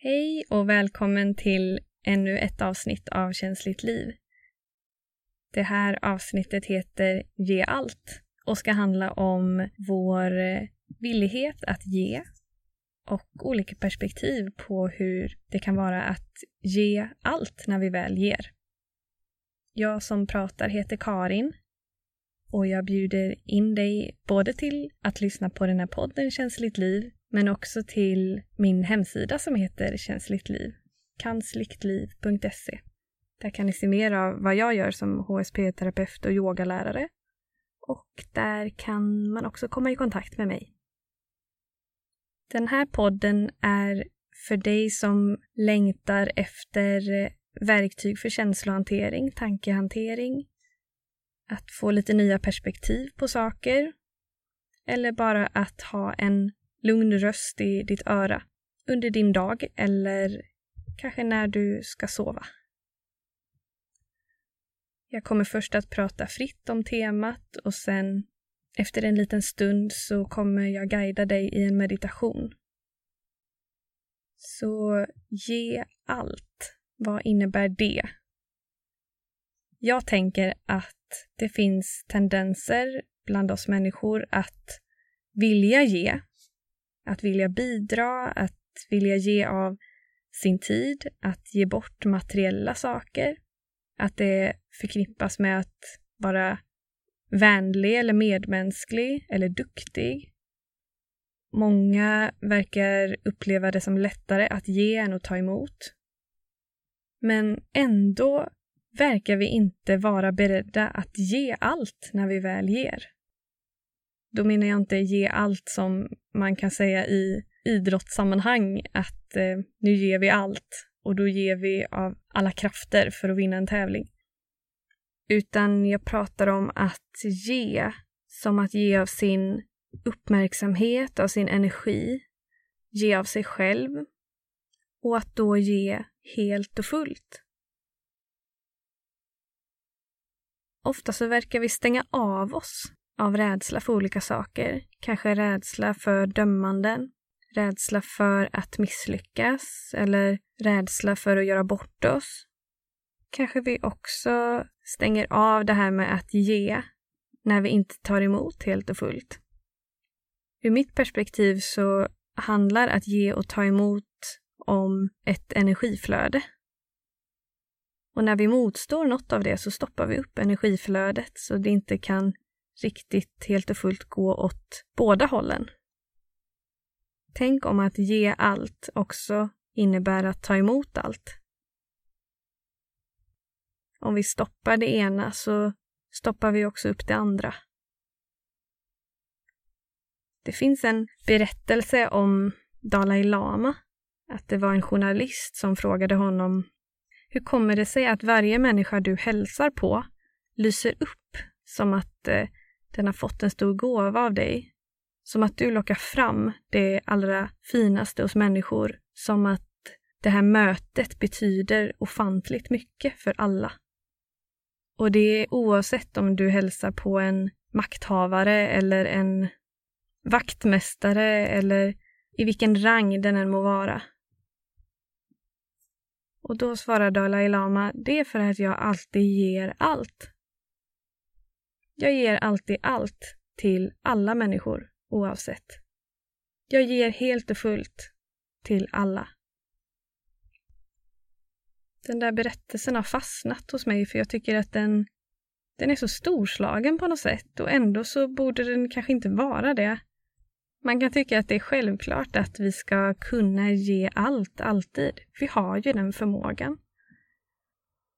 Hej och välkommen till ännu ett avsnitt av Känsligt liv. Det här avsnittet heter Ge allt och ska handla om vår eh, villighet att ge och olika perspektiv på hur det kan vara att ge allt när vi väl ger. Jag som pratar heter Karin och jag bjuder in dig både till att lyssna på den här podden Känsligt liv men också till min hemsida som heter Känsligt liv, kansliktliv.se. Där kan ni se mer av vad jag gör som HSP-terapeut och yogalärare. Och där kan man också komma i kontakt med mig. Den här podden är för dig som längtar efter verktyg för känslohantering, tankehantering, att få lite nya perspektiv på saker eller bara att ha en lugn röst i ditt öra under din dag eller kanske när du ska sova. Jag kommer först att prata fritt om temat och sen efter en liten stund så kommer jag guida dig i en meditation. Så ge allt. Vad innebär det? Jag tänker att det finns tendenser bland oss människor att vilja ge, att vilja bidra, att vilja ge av sin tid, att ge bort materiella saker, att det förknippas med att vara vänlig eller medmänsklig eller duktig. Många verkar uppleva det som lättare att ge än att ta emot. Men ändå verkar vi inte vara beredda att ge allt när vi väl ger. Då menar jag inte ge allt som man kan säga i idrottssammanhang att eh, nu ger vi allt och då ger vi av alla krafter för att vinna en tävling. Utan jag pratar om att ge som att ge av sin uppmärksamhet, av sin energi, ge av sig själv och att då ge helt och fullt. Ofta så verkar vi stänga av oss av rädsla för olika saker. Kanske rädsla för dömanden, rädsla för att misslyckas eller rädsla för att göra bort oss. Kanske vi också stänger av det här med att ge när vi inte tar emot helt och fullt. Ur mitt perspektiv så handlar att ge och ta emot om ett energiflöde. Och när vi motstår något av det så stoppar vi upp energiflödet så det inte kan riktigt helt och fullt gå åt båda hållen. Tänk om att ge allt också innebär att ta emot allt. Om vi stoppar det ena så stoppar vi också upp det andra. Det finns en berättelse om Dalai Lama, att det var en journalist som frågade honom hur kommer det sig att varje människa du hälsar på lyser upp som att eh, den har fått en stor gåva av dig? Som att du lockar fram det allra finaste hos människor, som att det här mötet betyder ofantligt mycket för alla. Och det är oavsett om du hälsar på en makthavare eller en vaktmästare eller i vilken rang den än må vara. Och då svarar Dalai Lama, det är för att jag alltid ger allt. Jag ger alltid allt till alla människor, oavsett. Jag ger helt och fullt till alla. Den där berättelsen har fastnat hos mig för jag tycker att den, den är så storslagen på något sätt och ändå så borde den kanske inte vara det. Man kan tycka att det är självklart att vi ska kunna ge allt, alltid. Vi har ju den förmågan.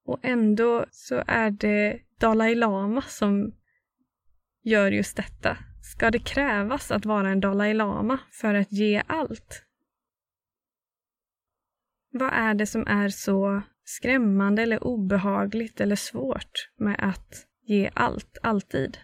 Och ändå så är det Dalai Lama som gör just detta. Ska det krävas att vara en Dalai Lama för att ge allt? Vad är det som är så skrämmande eller obehagligt eller svårt med att ge allt, alltid?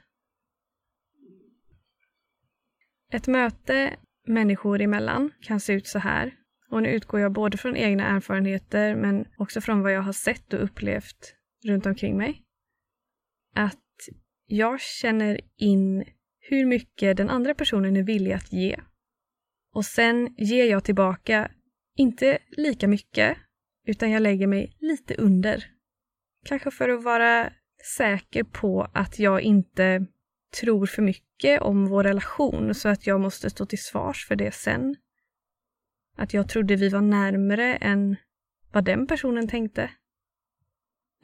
Ett möte människor emellan kan se ut så här. Och nu utgår jag både från egna erfarenheter men också från vad jag har sett och upplevt runt omkring mig. Att jag känner in hur mycket den andra personen är villig att ge. Och sen ger jag tillbaka Inte lika mycket, utan jag lägger mig lite under. Kanske för att vara säker på att jag inte tror för mycket om vår relation så att jag måste stå till svars för det sen. Att jag trodde vi var närmre än vad den personen tänkte.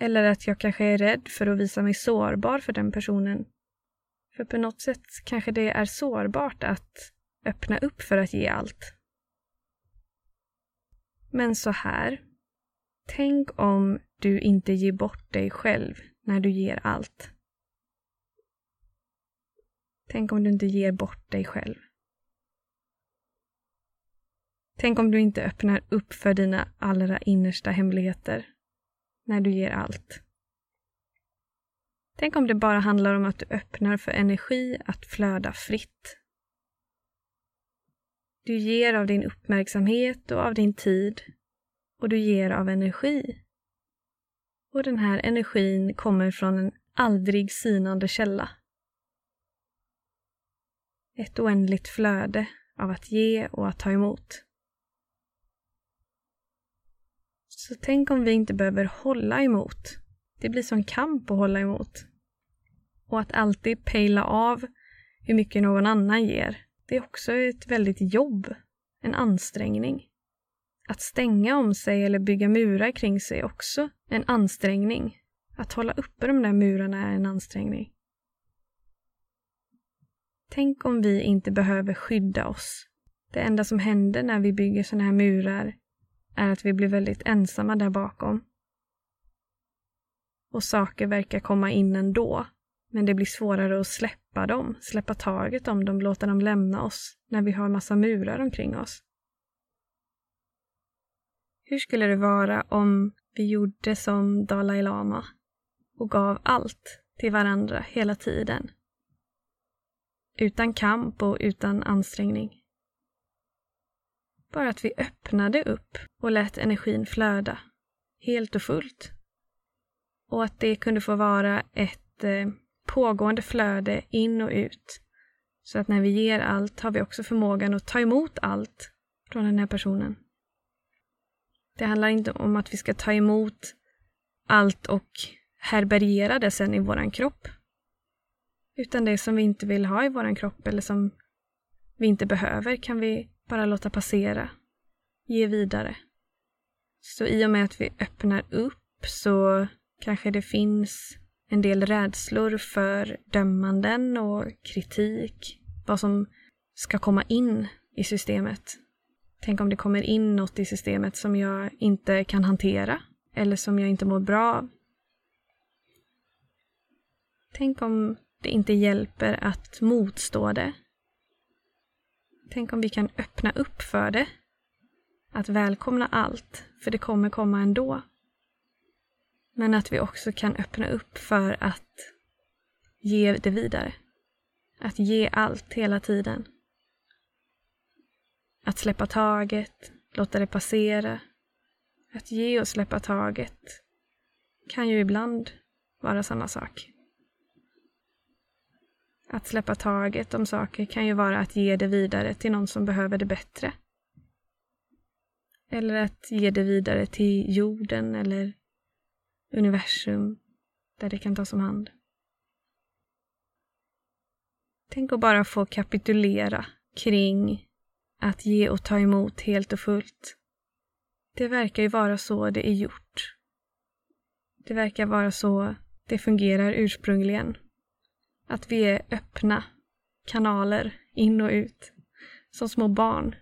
Eller att jag kanske är rädd för att visa mig sårbar för den personen. För på något sätt kanske det är sårbart att öppna upp för att ge allt. Men så här. Tänk om du inte ger bort dig själv när du ger allt. Tänk om du inte ger bort dig själv. Tänk om du inte öppnar upp för dina allra innersta hemligheter när du ger allt. Tänk om det bara handlar om att du öppnar för energi att flöda fritt. Du ger av din uppmärksamhet och av din tid och du ger av energi. Och den här energin kommer från en aldrig sinande källa. Ett oändligt flöde av att ge och att ta emot. Så tänk om vi inte behöver hålla emot. Det blir som kamp att hålla emot. Och att alltid pejla av hur mycket någon annan ger. Det är också ett väldigt jobb, en ansträngning. Att stänga om sig eller bygga murar kring sig är också en ansträngning. Att hålla uppe de där murarna är en ansträngning. Tänk om vi inte behöver skydda oss. Det enda som händer när vi bygger sådana här murar är att vi blir väldigt ensamma där bakom. Och saker verkar komma in ändå, men det blir svårare att släppa dem, släppa taget om dem, låta dem lämna oss när vi har massa murar omkring oss. Hur skulle det vara om vi gjorde som Dalai Lama och gav allt till varandra hela tiden? Utan kamp och utan ansträngning. Bara att vi öppnade upp och lät energin flöda helt och fullt. Och att det kunde få vara ett eh, pågående flöde in och ut. Så att när vi ger allt har vi också förmågan att ta emot allt från den här personen. Det handlar inte om att vi ska ta emot allt och härbärgera det sen i våran kropp. Utan det som vi inte vill ha i våran kropp eller som vi inte behöver kan vi bara låta passera, ge vidare. Så i och med att vi öppnar upp så kanske det finns en del rädslor för dömanden och kritik, vad som ska komma in i systemet. Tänk om det kommer in något i systemet som jag inte kan hantera eller som jag inte mår bra av. Tänk om det inte hjälper att motstå det Tänk om vi kan öppna upp för det. Att välkomna allt, för det kommer komma ändå. Men att vi också kan öppna upp för att ge det vidare. Att ge allt hela tiden. Att släppa taget, låta det passera. Att ge och släppa taget kan ju ibland vara samma sak. Att släppa taget om saker kan ju vara att ge det vidare till någon som behöver det bättre. Eller att ge det vidare till jorden eller universum där det kan tas om hand. Tänk att bara få kapitulera kring att ge och ta emot helt och fullt. Det verkar ju vara så det är gjort. Det verkar vara så det fungerar ursprungligen. Att vi är öppna kanaler in och ut. Som små barn.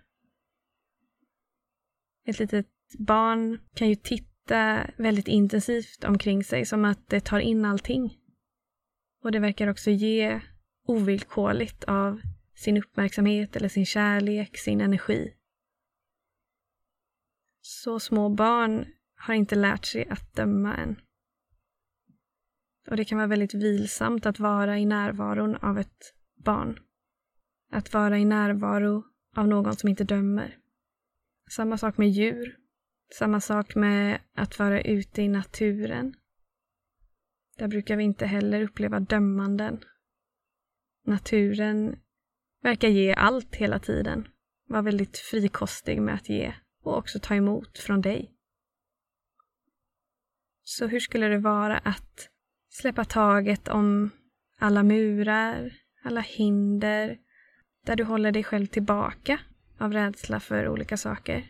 Ett litet barn kan ju titta väldigt intensivt omkring sig som att det tar in allting. Och det verkar också ge ovillkorligt av sin uppmärksamhet eller sin kärlek, sin energi. Så små barn har inte lärt sig att döma än. Och det kan vara väldigt vilsamt att vara i närvaron av ett barn. Att vara i närvaro av någon som inte dömer. Samma sak med djur. Samma sak med att vara ute i naturen. Där brukar vi inte heller uppleva dömanden. Naturen verkar ge allt hela tiden. Var väldigt frikostig med att ge och också ta emot från dig. Så hur skulle det vara att släppa taget om alla murar, alla hinder, där du håller dig själv tillbaka av rädsla för olika saker.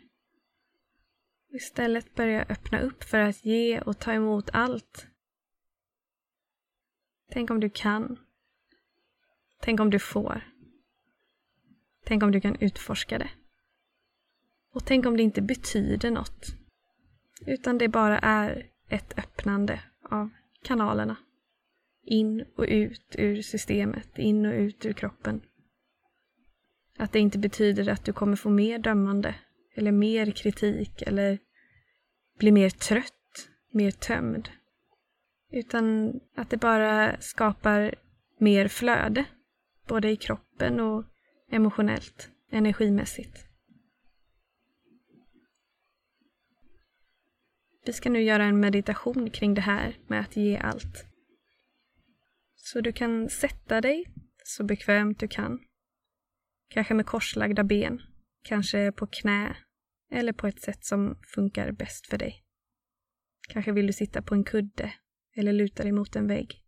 Istället börja öppna upp för att ge och ta emot allt. Tänk om du kan. Tänk om du får. Tänk om du kan utforska det. Och tänk om det inte betyder något. Utan det bara är ett öppnande av kanalerna. In och ut ur systemet, in och ut ur kroppen. Att det inte betyder att du kommer få mer dömande eller mer kritik eller bli mer trött, mer tömd. Utan att det bara skapar mer flöde, både i kroppen och emotionellt, energimässigt. Vi ska nu göra en meditation kring det här med att ge allt. Så du kan sätta dig så bekvämt du kan. Kanske med korslagda ben, kanske på knä eller på ett sätt som funkar bäst för dig. Kanske vill du sitta på en kudde eller luta dig mot en vägg.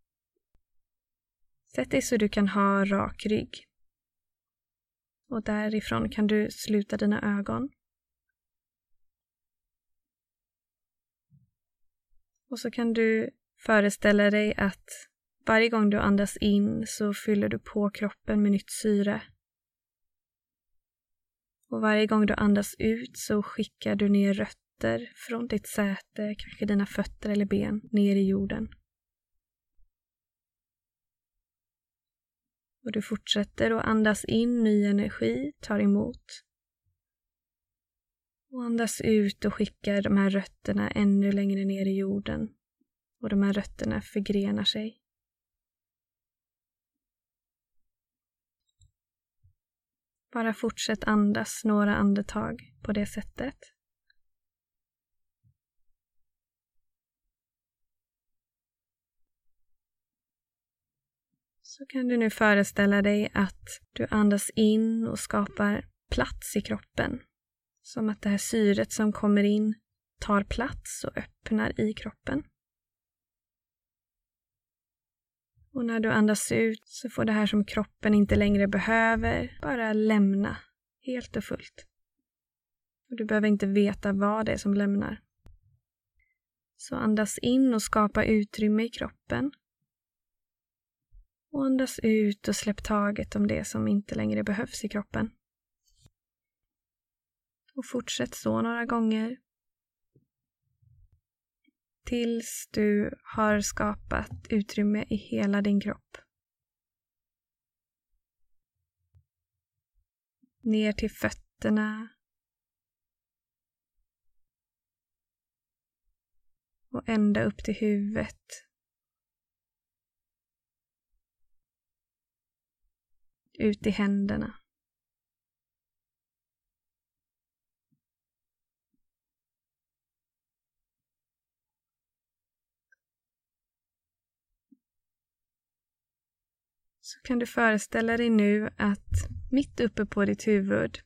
Sätt dig så du kan ha rak rygg. Och därifrån kan du sluta dina ögon. Och så kan du föreställa dig att varje gång du andas in så fyller du på kroppen med nytt syre. Och varje gång du andas ut så skickar du ner rötter från ditt säte, kanske dina fötter eller ben, ner i jorden. Och du fortsätter att andas in ny energi, tar emot. Och andas ut och skickar de här rötterna ännu längre ner i jorden. Och de här rötterna förgrenar sig. Bara fortsätt andas några andetag på det sättet. Så kan du nu föreställa dig att du andas in och skapar plats i kroppen. Som att det här syret som kommer in tar plats och öppnar i kroppen. Och när du andas ut så får det här som kroppen inte längre behöver bara lämna helt och fullt. Och du behöver inte veta vad det är som lämnar. Så andas in och skapa utrymme i kroppen. Och andas ut och släpp taget om det som inte längre behövs i kroppen. Och fortsätt så några gånger tills du har skapat utrymme i hela din kropp. Ner till fötterna. Och ända upp till huvudet. Ut i händerna. Så kan du föreställa dig nu att mitt uppe på ditt huvud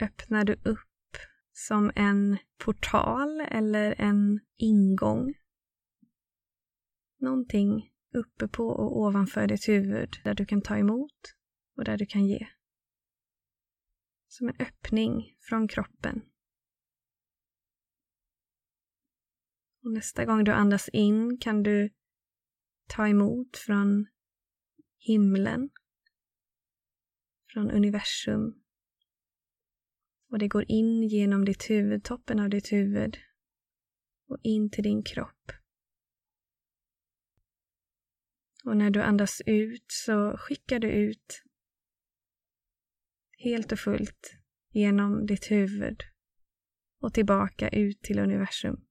öppnar du upp som en portal eller en ingång. Någonting uppe på och ovanför ditt huvud där du kan ta emot och där du kan ge. Som en öppning från kroppen. Och nästa gång du andas in kan du ta emot från himlen, från universum. Och det går in genom ditt huvud, toppen av ditt huvud och in till din kropp. Och när du andas ut så skickar du ut helt och fullt genom ditt huvud och tillbaka ut till universum.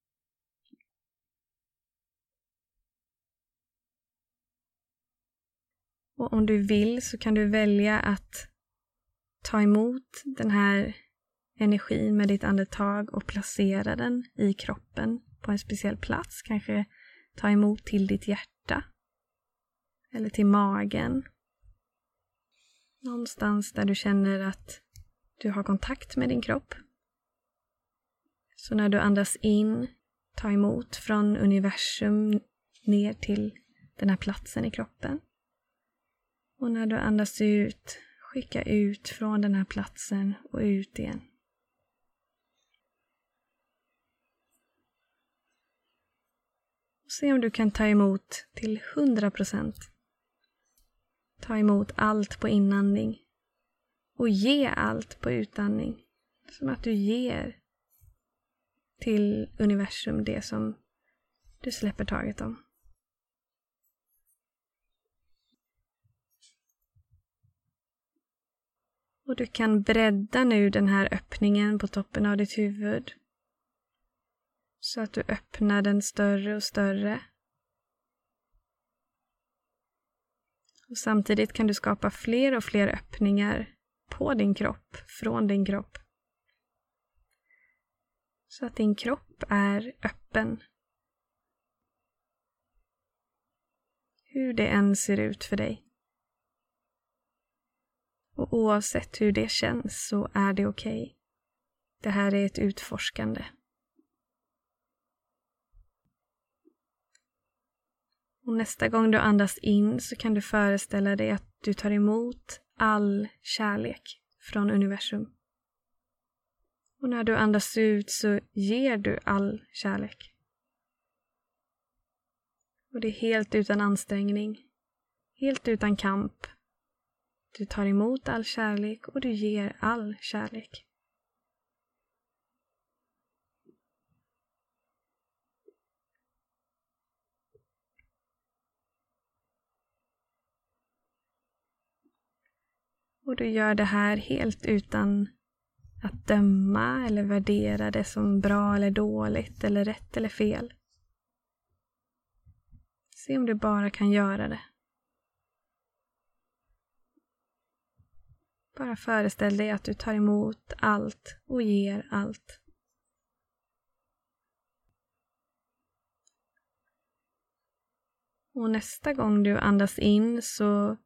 Och om du vill så kan du välja att ta emot den här energin med ditt andetag och placera den i kroppen på en speciell plats. Kanske ta emot till ditt hjärta. Eller till magen. Någonstans där du känner att du har kontakt med din kropp. Så när du andas in, ta emot från universum ner till den här platsen i kroppen. Och när du andas ut, skicka ut från den här platsen och ut igen. Och se om du kan ta emot till 100 procent. Ta emot allt på inandning och ge allt på utandning. Som att du ger till universum det som du släpper taget om. Och du kan bredda nu den här öppningen på toppen av ditt huvud. Så att du öppnar den större och större. Och samtidigt kan du skapa fler och fler öppningar på din kropp, från din kropp. Så att din kropp är öppen. Hur det än ser ut för dig. Och oavsett hur det känns så är det okej. Okay. Det här är ett utforskande. Och nästa gång du andas in så kan du föreställa dig att du tar emot all kärlek från universum. Och när du andas ut så ger du all kärlek. Och det är helt utan ansträngning, helt utan kamp, du tar emot all kärlek och du ger all kärlek. Och du gör det här helt utan att döma eller värdera det som bra eller dåligt eller rätt eller fel. Se om du bara kan göra det. Bara föreställ dig att du tar emot allt och ger allt. Och nästa gång du andas in så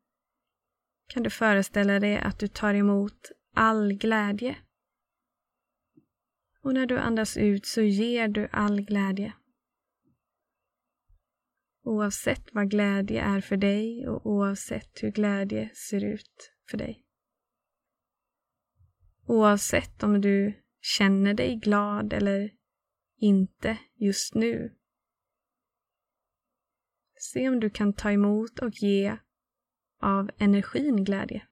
kan du föreställa dig att du tar emot all glädje. Och när du andas ut så ger du all glädje. Oavsett vad glädje är för dig och oavsett hur glädje ser ut för dig. Oavsett om du känner dig glad eller inte just nu. Se om du kan ta emot och ge av energin glädje.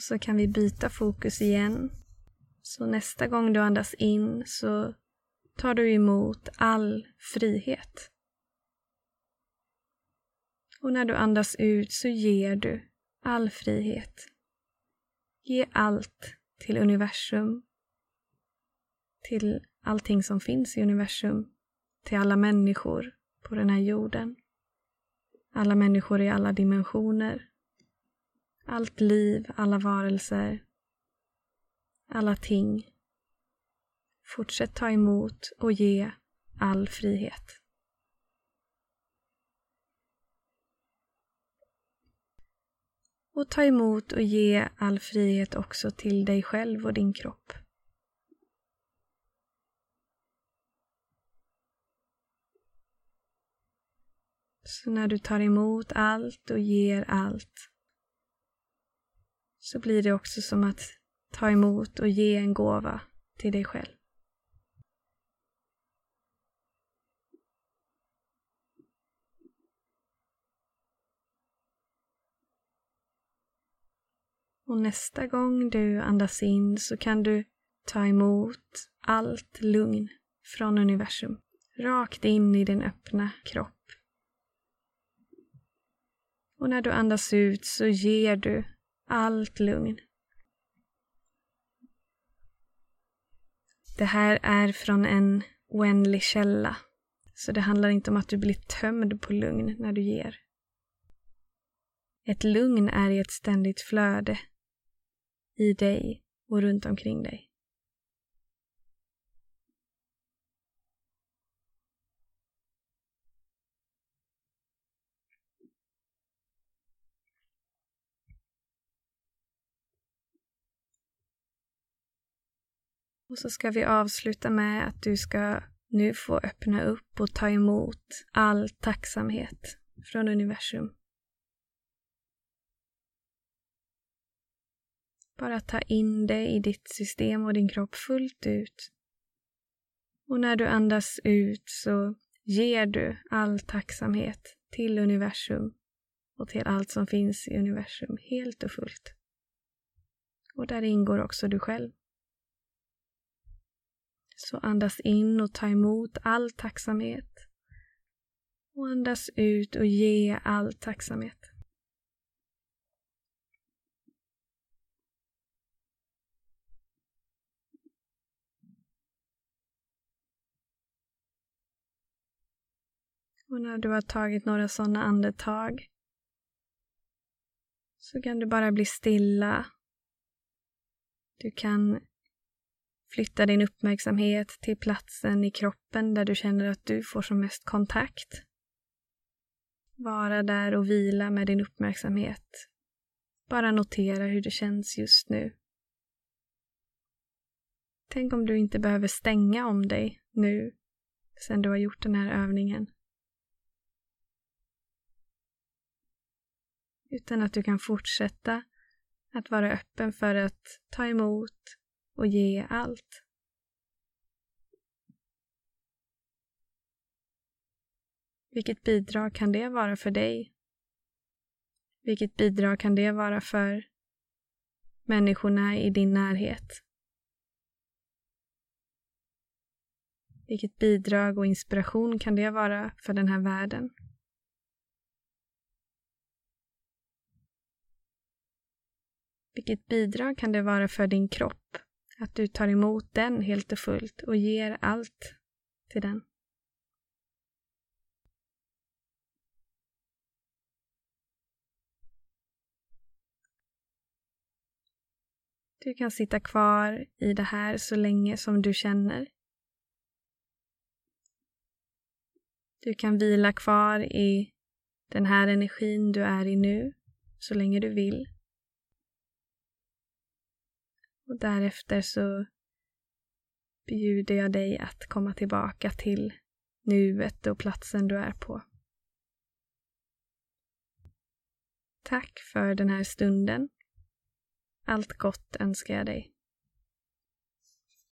så kan vi byta fokus igen så nästa gång du andas in så tar du emot all frihet. Och när du andas ut så ger du all frihet. Ge allt till universum, till allting som finns i universum, till alla människor på den här jorden. Alla människor i alla dimensioner. Allt liv, alla varelser, alla ting. Fortsätt ta emot och ge all frihet. Och ta emot och ge all frihet också till dig själv och din kropp. Så när du tar emot allt och ger allt så blir det också som att ta emot och ge en gåva till dig själv. Och nästa gång du andas in så kan du ta emot allt lugn från universum. Rakt in i din öppna kropp. Och när du andas ut så ger du allt lugn Det här är från en oändlig källa. Så det handlar inte om att du blir tömd på lugn när du ger. Ett lugn är i ett ständigt flöde i dig och runt omkring dig. Och så ska vi avsluta med att du ska nu få öppna upp och ta emot all tacksamhet från universum. Bara ta in det i ditt system och din kropp fullt ut. Och när du andas ut så ger du all tacksamhet till universum och till allt som finns i universum helt och fullt. Och där ingår också du själv. Så andas in och ta emot all tacksamhet. Och andas ut och ge all tacksamhet. Och när du har tagit några sådana andetag så kan du bara bli stilla. Du kan flytta din uppmärksamhet till platsen i kroppen där du känner att du får som mest kontakt. Vara där och vila med din uppmärksamhet. Bara notera hur det känns just nu. Tänk om du inte behöver stänga om dig nu, sen du har gjort den här övningen. utan att du kan fortsätta att vara öppen för att ta emot och ge allt. Vilket bidrag kan det vara för dig? Vilket bidrag kan det vara för människorna i din närhet? Vilket bidrag och inspiration kan det vara för den här världen? Vilket bidrag kan det vara för din kropp att du tar emot den helt och fullt och ger allt till den? Du kan sitta kvar i det här så länge som du känner. Du kan vila kvar i den här energin du är i nu så länge du vill. Och därefter så bjuder jag dig att komma tillbaka till nuet och platsen du är på. Tack för den här stunden. Allt gott önskar jag dig.